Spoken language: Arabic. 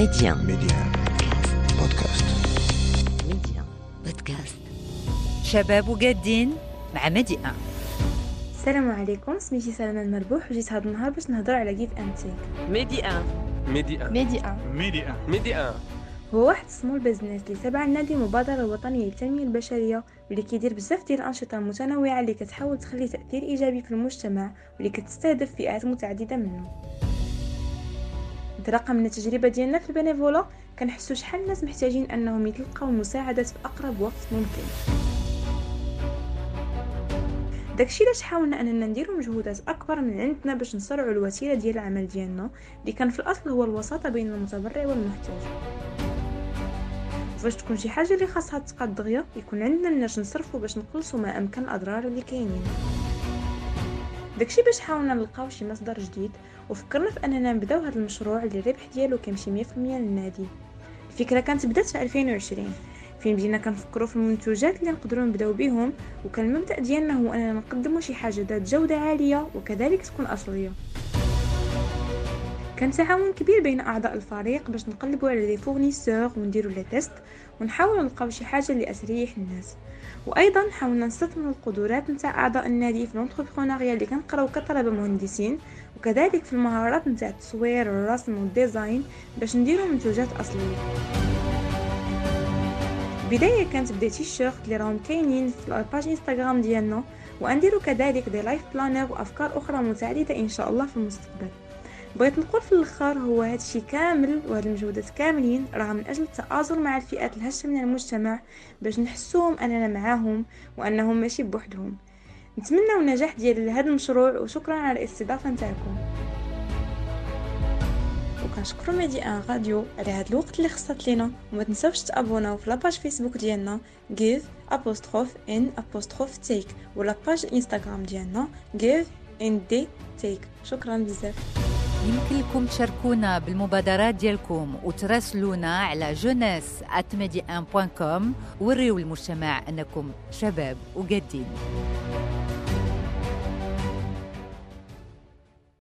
Média. Média. بودكاست Média. Podcast. شباب وقادين مع مديئة السلام عليكم سميتي سلمى المربوح وجيت هذا النهار باش نهضر على كيف انتيك Média. ميديا ميديا ميديا ميديا هو واحد سمول بزنس اللي تابع لنادي المبادرة الوطنية للتنمية البشرية واللي كيدير بزاف ديال الأنشطة المتنوعة اللي كتحاول تخلي تأثير إيجابي في المجتمع واللي كتستهدف فئات متعددة منه انطلاقا من التجربة ديالنا في البنيفولا. كنحسو شحال الناس محتاجين أنهم يتلقاو المساعدات في أقرب وقت ممكن. داكشي علاش حاولنا أننا نديرو مجهودات أكبر من عندنا باش نسرعوا الوسيلة ديال العمل ديالنا اللي كان في الأصل هو الوساطة بين المتبرع والمحتاج. فاش تكون شي حاجة اللي خاصها تقاد دغيا يكون عندنا مناش نصرفو باش نقلصوا ما أمكن الأضرار اللي كاينين. داكشي باش حاولنا نلقاو شي مصدر جديد وفكرنا في أننا نبداو هذا المشروع اللي الربح ديالو كيمشي 100% للنادي. الفكرة كانت بدات في 2020 فين بدينا كنفكروا في المنتوجات اللي نقدروا نبداو بهم وكان المبدأ ديالنا هو أننا نقدموا شي حاجة ذات جودة عالية وكذلك تكون أصلية. كان تعاون كبير بين أعضاء الفريق باش نقلبوا على les fournisseurs ونديروا les tests ونحاولوا نلقاو شي حاجة اللي أسريح الناس. وأيضا حاولنا نستثمروا القدرات نتاع أعضاء النادي في l'entrepreneuriat اللي كنقراو كطلبه مهندسين وكذلك في المهارات نتاع التصوير والرسم وال design باش نديروا منتوجات أصلية. البداية كانت ب des t-shirts اللي راهم كاينين في ال page إنستغرام ديالنا ونديرو كذلك des life planners وأفكار أخرى متعددة إن شاء الله في المستقبل. بغيت نقول في الآخر هو هادشي كامل وهاد المجهودات كاملين راه من أجل التآزر مع الفئات الهشة من المجتمع باش نحسوهم أننا معاهم وانهم ماشي بوحدهم. نتمنى النجاح ديال هذا المشروع وشكرا على الاستضافة نتاعكم. وكنشكرو Médi1 Radio على هاد الوقت اللي خصت لينا وما تنساوش تابوناو في la page فيسبوك ديالنا give apostrophe n apostrophe take و la page انستغرام ديالنا give n take. شكرا بزاف. يمكن لكم تشاركونا بالمبادرات ديالكم وتراسلونا على jeunesse@medi1.com وريو المجتمع أنكم شباب وقادين.